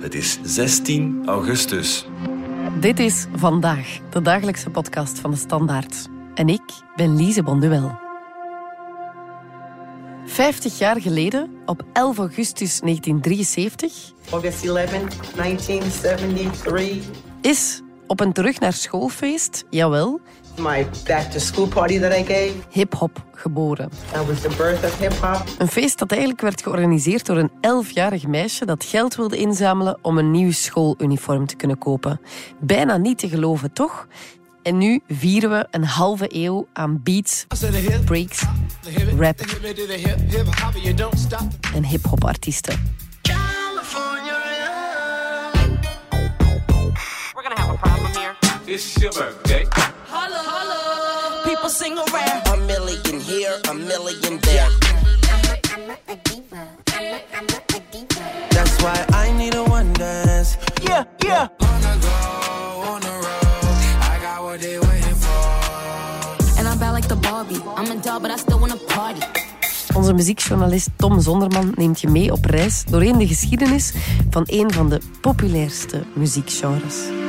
Het is 16 augustus. Dit is Vandaag, de dagelijkse podcast van de Standaard. En ik ben Lise Bonduel. 50 jaar geleden, op 11 augustus 1973, August 11, 1973. is op een terug naar schoolfeest, jawel, My back to school party that I gave. hip-hop geboren. That was the birth of hip hop. Een feest dat eigenlijk werd georganiseerd door een 11-jarig meisje dat geld wilde inzamelen om een nieuw schooluniform te kunnen kopen. Bijna niet te geloven, toch? En nu vieren we een halve eeuw aan beats, breaks, rap en hip-hop artiesten. It's your birthday. People sing around. A million here, a million there. That's why I need a one dance. Yeah, yeah. And I'm bad like the Barbie. I'm a doll, but I still wanna party. Onze muziekjournalist Tom Zonderman neemt je mee op reis doorheen de geschiedenis van een van de populairste muziekgenres.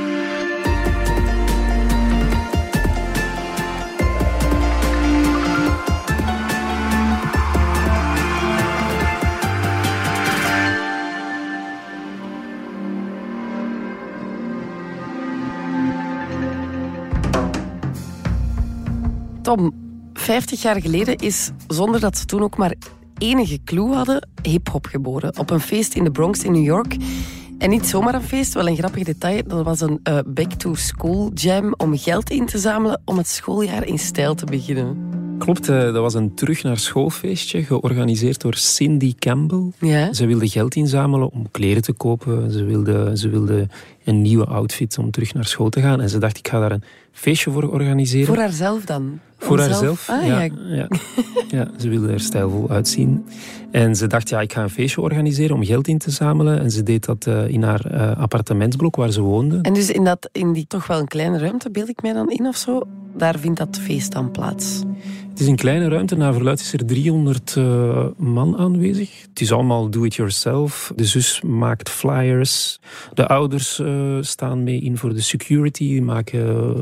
Tom, 50 jaar geleden is, zonder dat ze toen ook maar enige clue hadden, hip-hop geboren. Op een feest in de Bronx in New York. En niet zomaar een feest, wel een grappig detail. Dat was een eh, back-to-school jam om geld in te zamelen om het schooljaar in stijl te beginnen. Klopt, eh, dat was een terug naar schoolfeestje georganiseerd door Cindy Campbell. Ja? Ze wilde geld inzamelen om kleren te kopen. Ze wilde, ze wilde een nieuwe outfit om terug naar school te gaan. En ze dacht, ik ga daar een feestje voor organiseren. Voor haarzelf dan? Voor haarzelf. Ah, ja, ja. ja. ja, ze wilde er stijlvol uitzien. En ze dacht, ja, ik ga een feestje organiseren om geld in te zamelen. En ze deed dat eh, in haar eh, appartementsblok waar ze woonde. En dus in, dat, in die toch wel een kleine ruimte, beeld ik mij dan in of zo, daar vindt dat feest dan plaats. Het is een kleine ruimte. Naar verluid is er 300 eh, man aanwezig. Het is allemaal do-it-yourself. De zus maakt flyers. De ouders eh, staan mee in voor de security. Die maken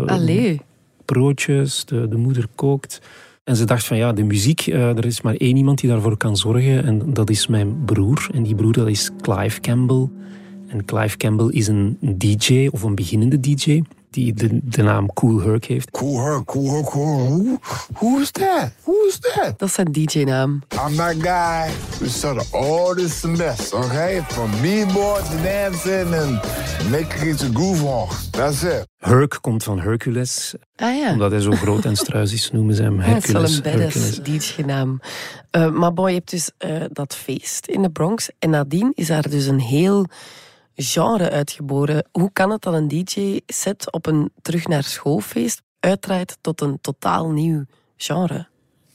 eh, broodjes. De, de moeder kookt. En ze dacht van ja, de muziek, er is maar één iemand die daarvoor kan zorgen. En dat is mijn broer. En die broer dat is Clive Campbell. En Clive Campbell is een DJ of een beginnende DJ. Die de, de naam Cool Herc heeft. Cool her, cool her, cool. Who, who's that? Who's that? Dat is zijn DJ-naam. I'm that guy who saw the oldest mess, okay? From b-boy to dancing and making it a groove on. That's it. Herc komt van Hercules. Ah ja. Omdat hij zo groot en struis is, noemen ze hem Ja, het is wel Hercules. een badass Hercules. DJ-naam. Eh, maar boy, je hebt dus eh, dat feest in de Bronx. En nadien is daar dus een heel genre uitgeboren. Hoe kan het dat een DJ-set op een terug naar schoolfeest uitdraait tot een totaal nieuw genre?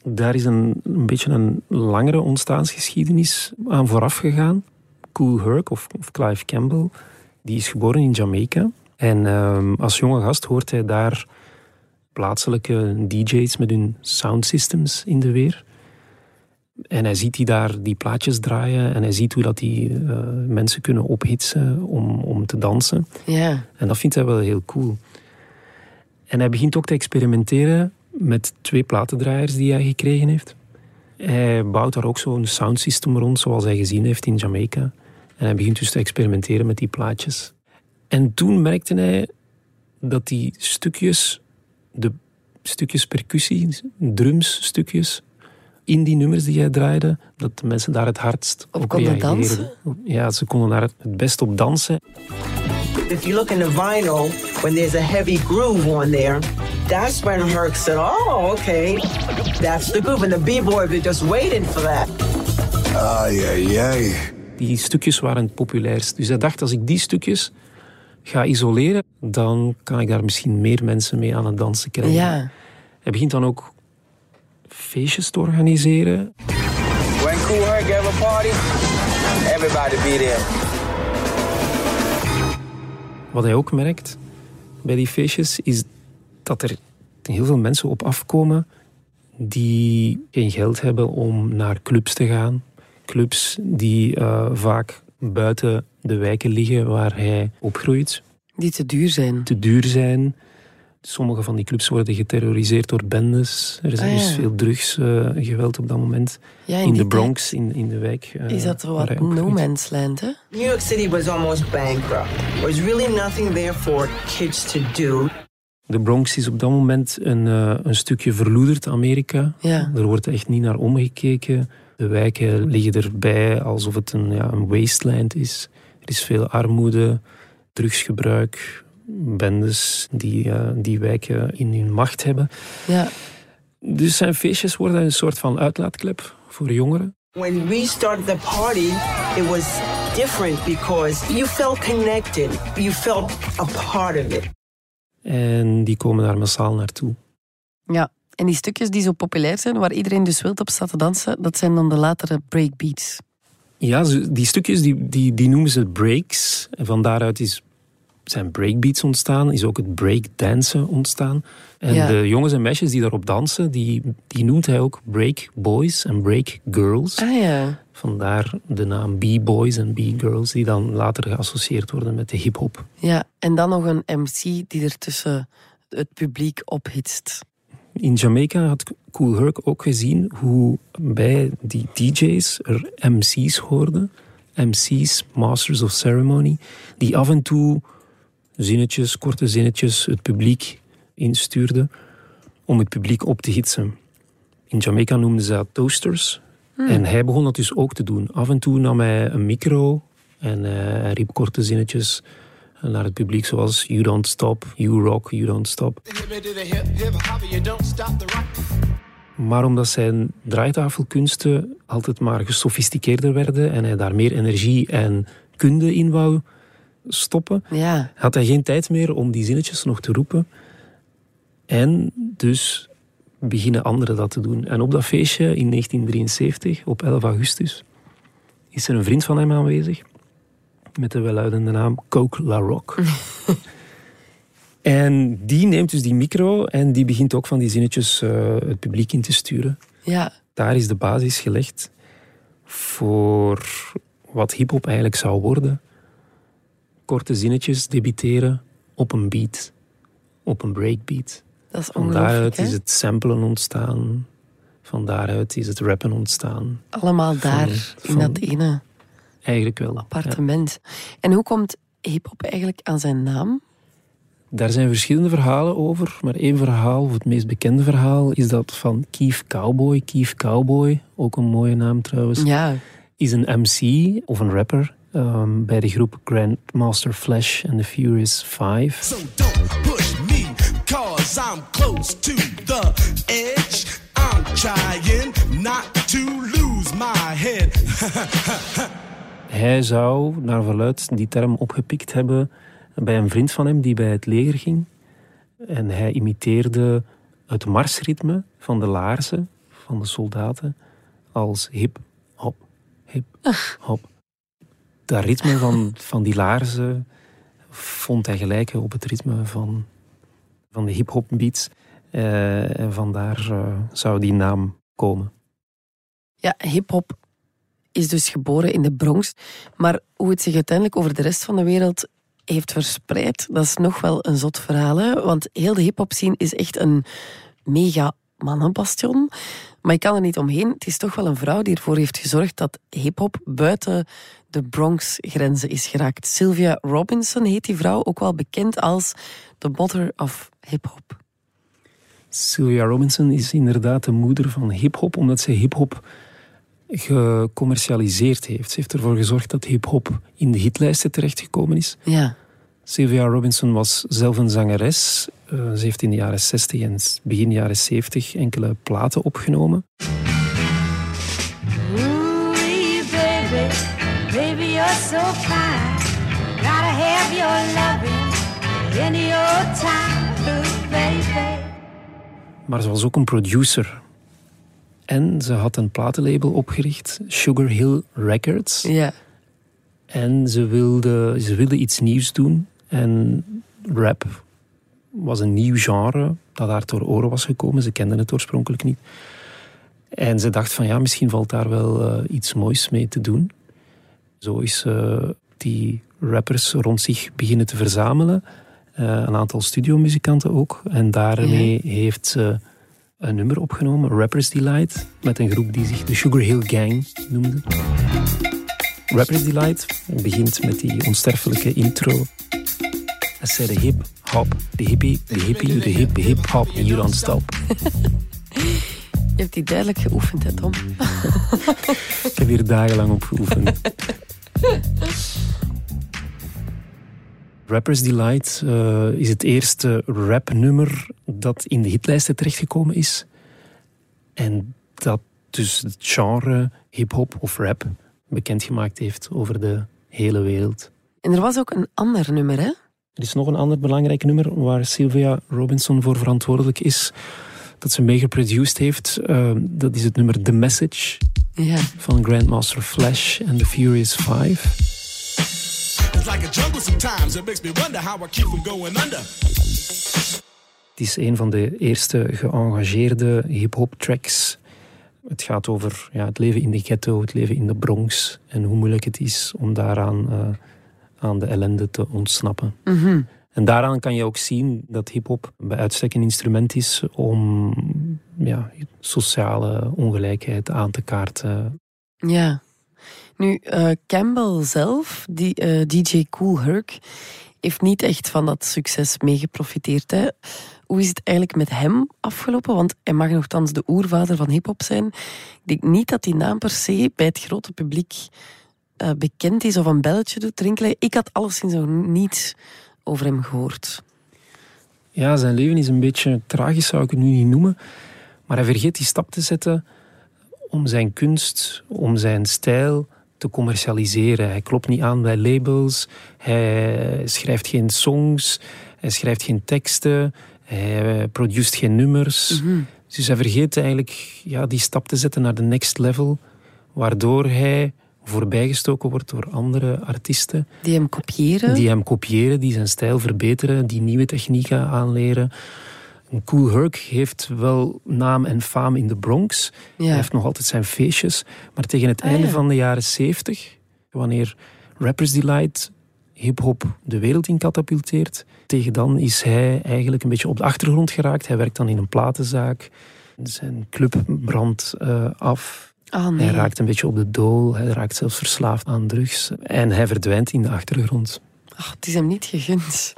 Daar is een, een beetje een langere ontstaansgeschiedenis aan vooraf gegaan. Cool Herc, of, of Clive Campbell, die is geboren in Jamaica. En ehm, als jonge gast hoort hij daar plaatselijke DJ's met hun soundsystems in de weer. En hij ziet die daar die plaatjes draaien en hij ziet hoe dat die eh, mensen kunnen ophitsen om, om te dansen. Ja. En dat vindt hij wel heel cool. En hij begint ook te experimenteren met twee platendraaiers die hij gekregen heeft. Hij bouwt daar ook zo'n soundsystem rond, zoals hij gezien heeft in Jamaica. En hij begint dus te experimenteren met die plaatjes. En toen merkte hij dat die stukjes, de stukjes percussie, drumsstukjes, in die nummers die hij draaide, dat de mensen daar het hardst Op op, konden reageerden. Ja, ze konden daar het best op dansen. If you look in the vinyl, when there's a heavy groove on there, that's when Herc said, oh, okay, that's the groove. And the b-boy were just waiting for that. Ay, ay, ay. Die stukjes waren het populairst. Dus hij dacht, als ik die stukjes ga isoleren, dan kan ik daar misschien meer mensen mee aan het dansen krijgen. Ja. Hij begint dan ook feestjes te organiseren. When Cool Herc have a party, everybody be there. Wat hij ook merkt bij die feestjes, is dat er heel veel mensen op afkomen die geen geld hebben om naar clubs te gaan. Clubs die eh, vaak buiten de wijken liggen waar hij opgroeit. Die te duur zijn. Te duur zijn. Sommige van die clubs worden geterroriseerd door bendes. Er is Ah, ja. dus veel drugsgeweld op dat moment. Ja, in de Bronx, in, in de wijk. eh, Is dat waar wat no man's land, hè? New York City was almost bankrupt. There was really nothing there for kids to do. De Bronx is op dat moment een, eh, een stukje verloederd Amerika. Ja. Er wordt echt niet naar omgekeken. De wijken liggen erbij alsof het een, ja, een wasteland is. Er is veel armoede, drugsgebruik, bendes die eh, die wijken in hun macht hebben. Ja. Dus zijn feestjes worden een soort van uitlaatklep voor jongeren. When we started the party, it was different because you felt connected. You felt a part of it. En die komen daar massaal naartoe. Ja. En die stukjes die zo populair zijn, waar iedereen dus wild op staat te dansen, dat zijn dan de latere breakbeats. Ja, die stukjes die, die, die noemen ze breaks. En van daaruit is, zijn breakbeats ontstaan, is ook het breakdansen ontstaan. En Ja. de jongens en meisjes die daarop dansen, die, die noemt hij ook break boys en break girls. Ah ja. Vandaar de naam B-boys en B-girls, die dan later geassocieerd worden met de hip-hop. Ja, en dan nog een MC die er tussen het publiek ophitst. In Jamaica had Cool Herc ook gezien hoe bij die DJ's er MC's hoorden. MC's, Masters of Ceremony, die af en toe zinnetjes, korte zinnetjes, het publiek instuurden om het publiek op te hitsen. In Jamaica noemden ze dat toasters. En hij begon dat dus ook te doen. Af en toe nam hij een micro en eh, hij riep korte zinnetjes naar het publiek zoals You don't stop, you rock, you don't stop. Maar omdat zijn draaitafelkunsten altijd maar gesofisticeerder werden en hij daar meer energie en kunde in wou stoppen, Ja. had hij geen tijd meer om die zinnetjes nog te roepen. En dus beginnen anderen dat te doen. En op dat feestje in 1973, op 11 augustus, is er een vriend van hem aanwezig met de welluidende naam Coke La Rock. en die neemt dus die micro en die begint ook van die zinnetjes eh, het publiek in te sturen. Ja. Daar is de basis gelegd voor wat hip-hop eigenlijk zou worden. Korte zinnetjes debiteren op een beat, op een breakbeat. Dat is Van daaruit hè? is het samplen ontstaan. Van daaruit is het rappen ontstaan. Allemaal daar, van- in dat ene Eigenlijk wel. ja. appartement. En hoe komt hip-hop eigenlijk aan zijn naam? Daar zijn verschillende verhalen over, maar één verhaal, of het meest bekende verhaal, is dat van Keef Cowboy. Keef Cowboy, ook een mooie naam trouwens, Ja. is een MC of een rapper ehm, bij de groep Grandmaster Flash and the Furious Five. So don't push me, cause I'm close to the edge. I'm trying not to lose my head. Hij zou, naar verluid, die term opgepikt hebben bij een vriend van hem die bij het leger ging. En hij imiteerde het marsritme van de laarzen van de soldaten als hip, hop, hip, hop. Dat ritme van, van die laarzen vond hij gelijken op het ritme van, van de hip-hop beats. Eh, en vandaar eh, zou die naam komen. Ja, hip-hop is dus geboren in de Bronx. Maar hoe het zich uiteindelijk over de rest van de wereld heeft verspreid, dat is nog wel een zot verhaal. Hè? Want heel de hip-hop scene is echt een mega mannenbastion. Maar je kan er niet omheen. Het is toch wel een vrouw die ervoor heeft gezorgd dat hip-hop buiten de Bronx-grenzen is geraakt. Sylvia Robinson heet die vrouw, ook wel bekend als the mother of hip-hop. Sylvia Robinson is inderdaad de moeder van hip-hop, omdat zij hip-hop gecommercialiseerd heeft. Ze heeft ervoor gezorgd dat hip-hop in de hitlijsten terechtgekomen is. Ja. Sylvia Robinson was zelf een zangeres. Eh, ze heeft in de jaren 60 en begin jaren 70 enkele platen opgenomen. So fine. Gotta have your loving in your time, ooh, baby. Maar ze was ook een producer. En ze had een platenlabel opgericht, Sugar Hill Records. Ja. En ze wilde, ze wilde iets nieuws doen. En rap was een nieuw genre dat haar door oren was gekomen. Ze kenden het oorspronkelijk niet. En ze dacht van ja, misschien valt daar wel eh, iets moois mee te doen. Zo is eh, die rappers rond zich beginnen te verzamelen. Eh, een aantal studiomuzikanten ook. En daarmee heeft ze een nummer opgenomen, Rappers Delight, met een groep die zich de Sugar Hill Gang noemde. Rappers Delight begint met die onsterfelijke intro. I said the hip hop, the hippie, the hippie, the hip hip hop, and you don't stop. Je hebt die duidelijk geoefend, hè, Tom? Ik heb hier dagenlang op geoefend. Rappers Delight eh, is het eerste rapnummer dat in de hitlijsten terechtgekomen is. En dat dus het genre hip-hop of rap bekendgemaakt heeft over de hele wereld. En er was ook een ander nummer, hè? Er is nog een ander belangrijk nummer waar Sylvia Robinson voor verantwoordelijk is, dat ze mee geproduced heeft. Eh, dat is het nummer The Message Ja. van Grandmaster Flash en The Furious Five. It's like a jungle sometimes. It makes me wonder how I keep from going under. Het is een van de eerste geëngageerde hip-hop tracks. Het gaat over ja, het leven in de ghetto, het leven in de Bronx en hoe moeilijk het is om daaraan eh, aan de ellende te ontsnappen. Mhm. En daaraan kan je ook zien dat hip-hop bij uitstek een instrument is om ja, sociale ongelijkheid aan te kaarten. Ja. Nu, eh, Campbell zelf, die eh, DJ Cool Herc, heeft niet echt van dat succes meegeprofiteerd. Hè? Hoe is het eigenlijk met hem afgelopen? Want hij mag nogthans de oervader van hip-hop zijn. Ik denk niet dat die naam per se bij het grote publiek eh, bekend is of een belletje doet rinkelen. Ik had alleszins nog niets over hem gehoord. Ja, zijn leven is een beetje tragisch, zou ik het nu niet noemen. Maar hij vergeet die stap te zetten om zijn kunst, om zijn stijl te commercialiseren. Hij klopt niet aan bij labels, hij schrijft geen songs, hij schrijft geen teksten, hij produceert geen nummers. Dus hij vergeet eigenlijk ja, die stap te zetten naar de next level, waardoor hij voorbijgestoken wordt door andere artiesten. Die hem kopiëren. Die hem kopiëren, die zijn stijl verbeteren, die nieuwe technieken aanleren. Cool Herc heeft wel naam en faam in de Bronx. Ja. Hij heeft nog altijd zijn feestjes. Maar tegen het Ah, einde ja. van de jaren 70, wanneer Rappers Delight hip-hop de wereld in katapulteert, tegen dan is hij eigenlijk een beetje op de achtergrond geraakt. Hij werkt dan in een platenzaak. Zijn club brandt eh, af. Ah, nee. Hij raakt een beetje op de dool. Hij raakt zelfs verslaafd aan drugs. En hij verdwijnt in de achtergrond. Ach, het is hem niet gegund.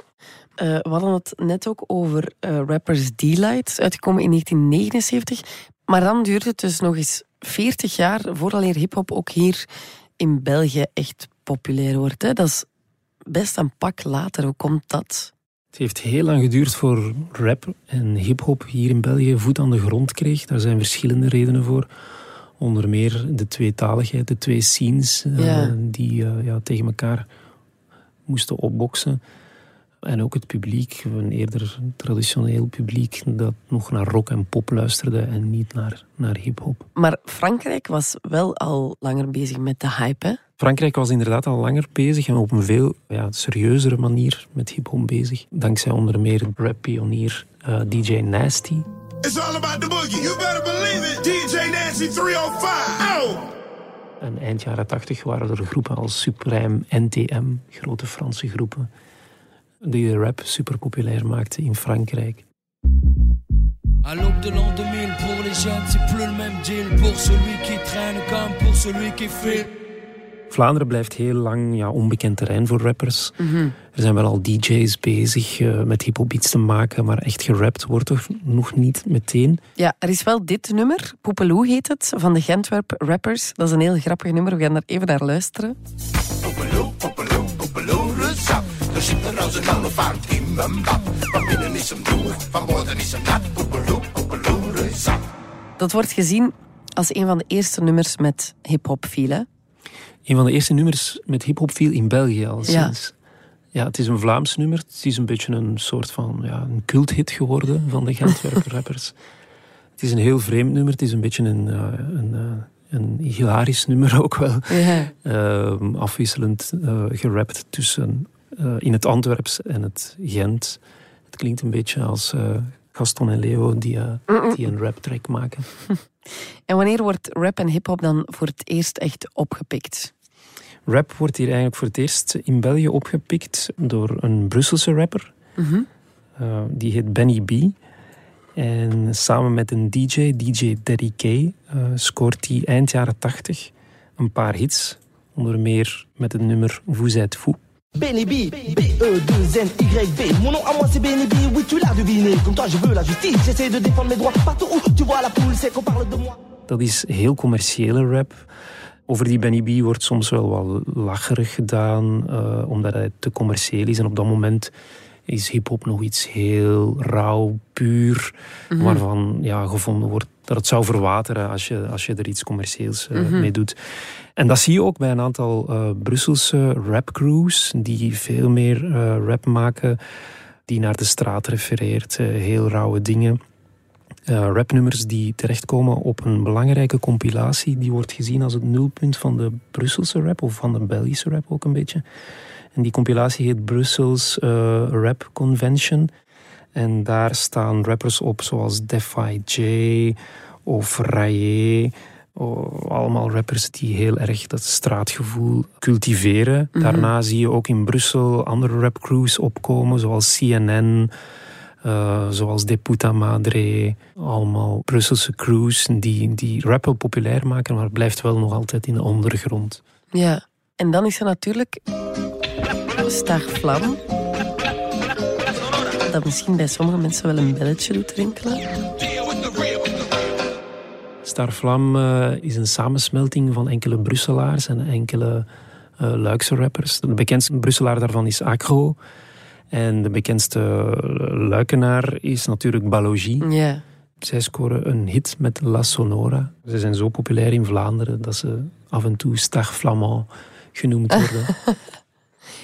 Eh, we hadden het net ook over eh, Rappers Delight, uitgekomen in 1979. Maar dan duurde het dus nog eens 40 jaar vooraleer hip-hop ook hier in België echt populair wordt. Hè? Dat is best een pak later. Hoe komt dat? Het heeft heel lang geduurd voor rap en hip-hop hier in België voet aan de grond kreeg. Daar zijn verschillende redenen voor. Onder meer de tweetaligheid, de twee scenes eh, Ja. die eh, ja, tegen elkaar moesten opboksen. En ook het publiek, een eerder traditioneel publiek, dat nog naar rock en pop luisterde en niet naar, naar hip-hop. Maar Frankrijk was wel al langer bezig met de hype. Hè? Frankrijk was inderdaad al langer bezig en op een veel ja, serieuzere manier met hip-hop bezig. Dankzij onder meer rap-pionier eh, DJ Nasty. It's all about the boogie. You better believe it. DJ Nancy 305. Oh! En eind jaren 80 waren er groepen als Supreme, NTM, grote Franse groepen, die de rap super populair maakten in Frankrijk. À l'aube de l'an 2000, pour les jeunes, c'est plus le même deal. Pour celui qui traîne comme pour celui qui file. Vlaanderen blijft heel lang ja, onbekend terrein voor rappers. Er zijn wel al DJ's bezig eh, met hip-hop beats te maken, maar echt gerapt wordt er nog niet meteen. Ja, er is wel dit nummer. Poepeloe heet het, van de Gentwerp Rappers. Dat is een heel grappig nummer. We gaan daar even naar luisteren. Er zit er als een olifant in mijn bad. Van binnen is hem droog, van boven is hem nat. Poepeloe, poepeloe. Dat wordt gezien als een van de eerste nummers met hip-hop viel. Een van de eerste nummers met hip-hop viel in België al Ja. sinds. Ja, het is een Vlaams nummer. Het is een beetje een soort van ja, een culthit geworden van de Gentwerper rappers. Het is een heel vreemd nummer. Het is een beetje een, eh, een, eh, een hilarisch nummer ook wel. Ja. Ehm, afwisselend gerapt tussen in het Antwerps en het Gent. Het klinkt een beetje als Gaston en Leo die, die een rap track maken. En wanneer wordt rap en hip-hop dan voor het eerst echt opgepikt? Rap wordt hier eigenlijk voor het eerst in België opgepikt door een Brusselse rapper. Mhm. Uh, die heet Benny B. En samen met een DJ, DJ Daddy K, uh, scoort hij eind jaren 80 een paar hits. Onder meer met het nummer Vous êtes fou. Benny B, B-E-2-N-Y-B. Mon nom à moi c'est Benny B, oui tu l'as deviné. Comme toi je veux la justice, j'essaie de défendre mes droits. Partout où tu vois la poule, c'est qu'on parle de moi. Dat is heel commerciële rap. Over die Benny B wordt soms wel wat lacherig gedaan, uh, omdat hij te commercieel is. En op dat moment is hip-hop nog iets heel rauw, puur, Mhm. waarvan ja, gevonden wordt dat het zou verwateren als je, als je er iets commercieels uh, Mhm. mee doet. En dat zie je ook bij een aantal uh, Brusselse rapcrews, die veel meer rap maken, die naar de straat refereert, heel rauwe dingen. Uh, rapnummers die terechtkomen op een belangrijke compilatie. Die wordt gezien als het nulpunt van de Brusselse rap, of van de Belgische rap ook een beetje. En die compilatie heet Brussels uh, Rap Convention. En daar staan rappers op zoals Defy J of Raye. Oh, allemaal rappers die heel erg dat straatgevoel cultiveren. Mhm. Mm -hmm. Daarna zie je ook in Brussel andere rapcrews opkomen, zoals CNN... Uh, zoals De Puta Madre, allemaal Brusselse crews die, die rap wel populair maken, maar blijft wel nog altijd in de ondergrond. Ja, en dan is er natuurlijk Star Vlam. Dat misschien bij sommige mensen wel een belletje doet rinkelen. Starvlam uh, is een samensmelting van enkele Brusselaars en enkele uh, Luikse rappers. De bekendste Brusselaar daarvan is Acro. En de bekendste luikenaar is natuurlijk Balogie. Ja. Zij scoren een hit met La Sonora. Ze zijn zo populair in Vlaanderen dat ze af en toe Stag Flamand genoemd worden.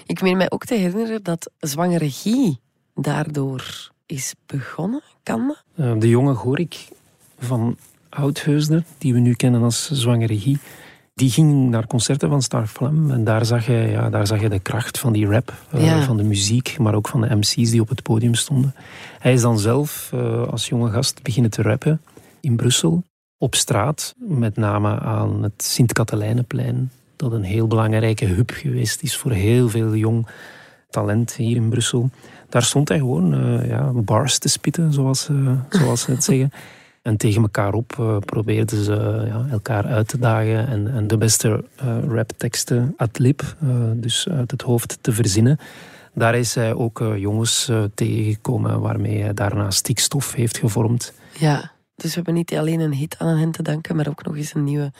Ik meen mij ook te herinneren dat zwangere Guy daardoor is begonnen. Kan? Uh, de jonge Gorik van Oudheusden, die we nu kennen als zwangere Guy, die ging naar concerten van Star Flam en daar zag je, ja, daar zag je de kracht van die rap, uh, Ja. van de muziek, maar ook van de MC's die op het podium stonden. Hij is dan zelf uh, als jonge gast beginnen te rappen in Brussel, op straat, met name aan het Sint-Katelijneplein, dat een heel belangrijke hub geweest is voor heel veel jong talent hier in Brussel. Daar stond hij gewoon uh, ja, bars te spitten, zoals, zoals ze het zeggen. En tegen elkaar op uh, probeerden ze ja, elkaar uit te dagen en, en de beste uh, rapteksten ad lib, uh, dus uit het hoofd te verzinnen. Daar is hij ook jongens tegengekomen waarmee hij daarna stikstof heeft gevormd. Ja, dus we hebben niet alleen een hit aan hen te danken, maar ook nog eens een nieuwe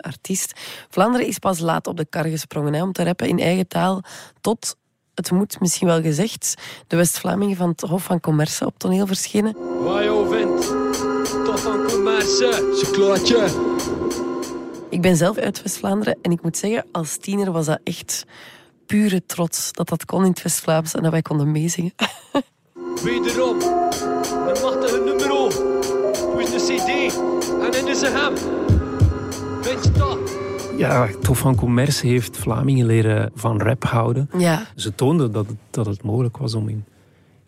artiest. Vlaanderen is pas laat op de kar gesprongen hè, om te rappen in eigen taal tot het moet misschien wel gezegd, de West-Vlamingen van het Hof van Commerce op toneel verschenen. Wajo chocolaatje. Ik ben zelf uit West-Vlaanderen en ik moet zeggen, als tiener was dat echt pure trots dat dat kon in het West-Vlaams en dat wij konden meezingen. Wederom, een machtige nummer. Hoe is de CD? En in is een hem. Weet dat? Ja, het Hof van Commerce heeft Vlamingen leren van rap houden. Ja. Ze toonden dat het, dat het mogelijk was om in,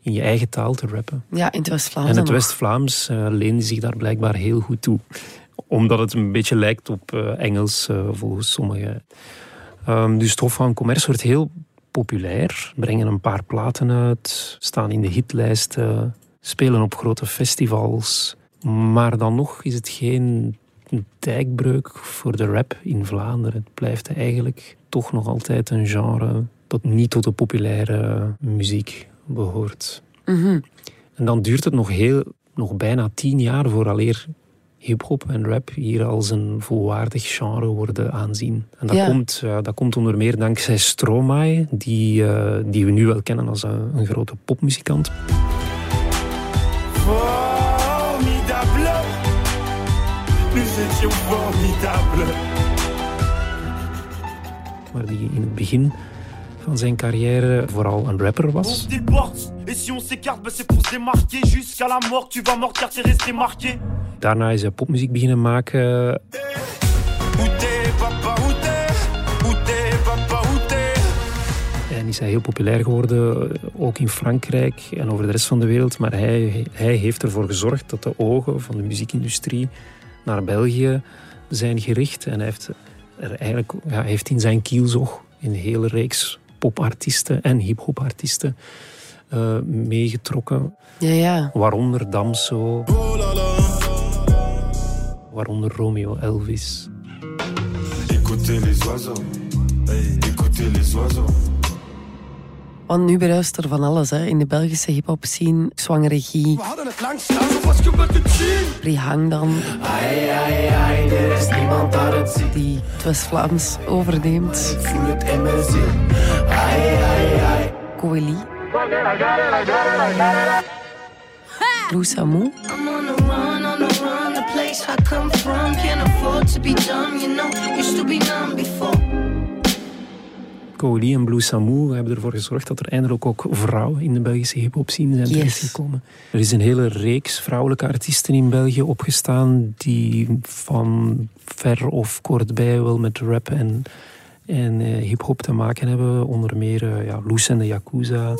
in je eigen taal te rappen. Ja, in het West-Vlaams. En het West-Vlaams uh, leende zich daar blijkbaar heel goed toe. Omdat het een beetje lijkt op uh, Engels, uh, volgens sommigen. Um, dus het Hof van Commerce wordt heel populair. Brengen een paar platen uit, staan in de hitlijsten, spelen op grote festivals. Maar dan nog is het geen een dijkbreuk voor de rap in Vlaanderen. Het blijft eigenlijk toch nog altijd een genre dat niet tot de populaire muziek behoort. Mm -hmm. En dan duurt het nog, heel, nog bijna tien jaar vooraleer hip-hop en rap hier als een volwaardig genre worden aanzien. En dat, ja. komt, uh, dat komt onder meer dankzij Stromae, die, uh, die we nu wel kennen als een, een grote popmuzikant. Formidable nous étions formidables. Maar die in het begin van zijn carrière vooral een rapper was. Daarna is hij popmuziek beginnen maken. En is hij heel populair geworden, ook in Frankrijk en over de rest van de wereld. Maar hij, hij heeft ervoor gezorgd dat de ogen van de muziekindustrie naar België zijn gericht. En hij heeft er eigenlijk ja, heeft in zijn kielzog een hele reeks popartiesten en hip-hopartiesten eh, meegetrokken. Ja, ja. Waaronder Damso. Waaronder Romeo Elvis. Écoutez les oiseaux. Hey, écoutez les oiseaux. Want nu bruist er van alles hè. in de Belgische hip-hop scene. Zwangere Guy, We hadden het langs staan, wat gebeurt het zien? Rihang dan, Ai, ai, ai, er is niemand dat het ziet. die het West-Vlaams overneemt. Ik voel het in mijn ziel. Ai, ai, ai. Coeli. Lou Samou. I'm on the run, on the run, the place I come from. Can't afford to be dumb, you know. Used to be numb before. Coeli en Blue Samu hebben ervoor gezorgd dat er eindelijk ook vrouwen in de Belgische hip-hop scene zijn Yes. terechtgekomen. Er is een hele reeks vrouwelijke artiesten in België opgestaan die van ver of kortbij wel met rap en, en eh, hip-hop te maken hebben. Onder meer eh, ja, Loes en de Yakuza,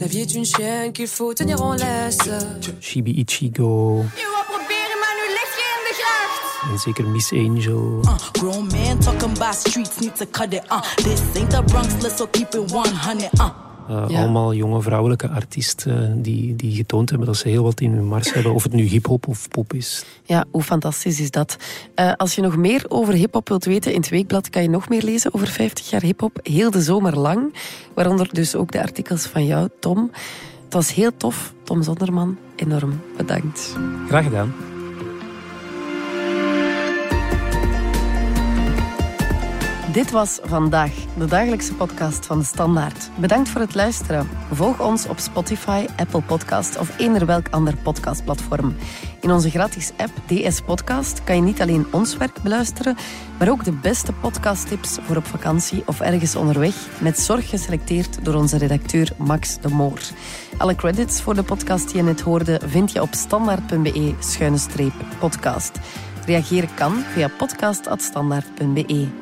La vie est une chaîne qu'il faut tenir en laisse. Shibi Ichigo en zeker Miss Angel. Uh, grown man talking about streets need to cut it. Uh, this ain't the Bronx, let's so keep it 100. Uh. Eh, Ja. Allemaal jonge vrouwelijke artiesten die, die getoond hebben dat ze heel wat in hun mars hebben. Of het nu hip-hop of pop is. Ja, hoe fantastisch is dat? Eh, als je nog meer over hip-hop wilt weten, in het weekblad kan je nog meer lezen over 50 jaar hip-hop. Heel de zomer lang. Waaronder dus ook de artikels van jou, Tom. Het was heel tof. Tom Zonderman, enorm bedankt. Graag gedaan. Dit was vandaag de dagelijkse podcast van de Standaard. Bedankt voor het luisteren. Volg ons op Spotify, Apple Podcast of eender welk ander podcastplatform. In onze gratis app DS Podcast kan je niet alleen ons werk beluisteren, maar ook de beste podcasttips voor op vakantie of ergens onderweg, met zorg geselecteerd door onze redacteur Max de Moor. Alle credits voor de podcast die je net hoorde vind je op standaard.be-podcast. Reageren kan via podcast.standaard.be.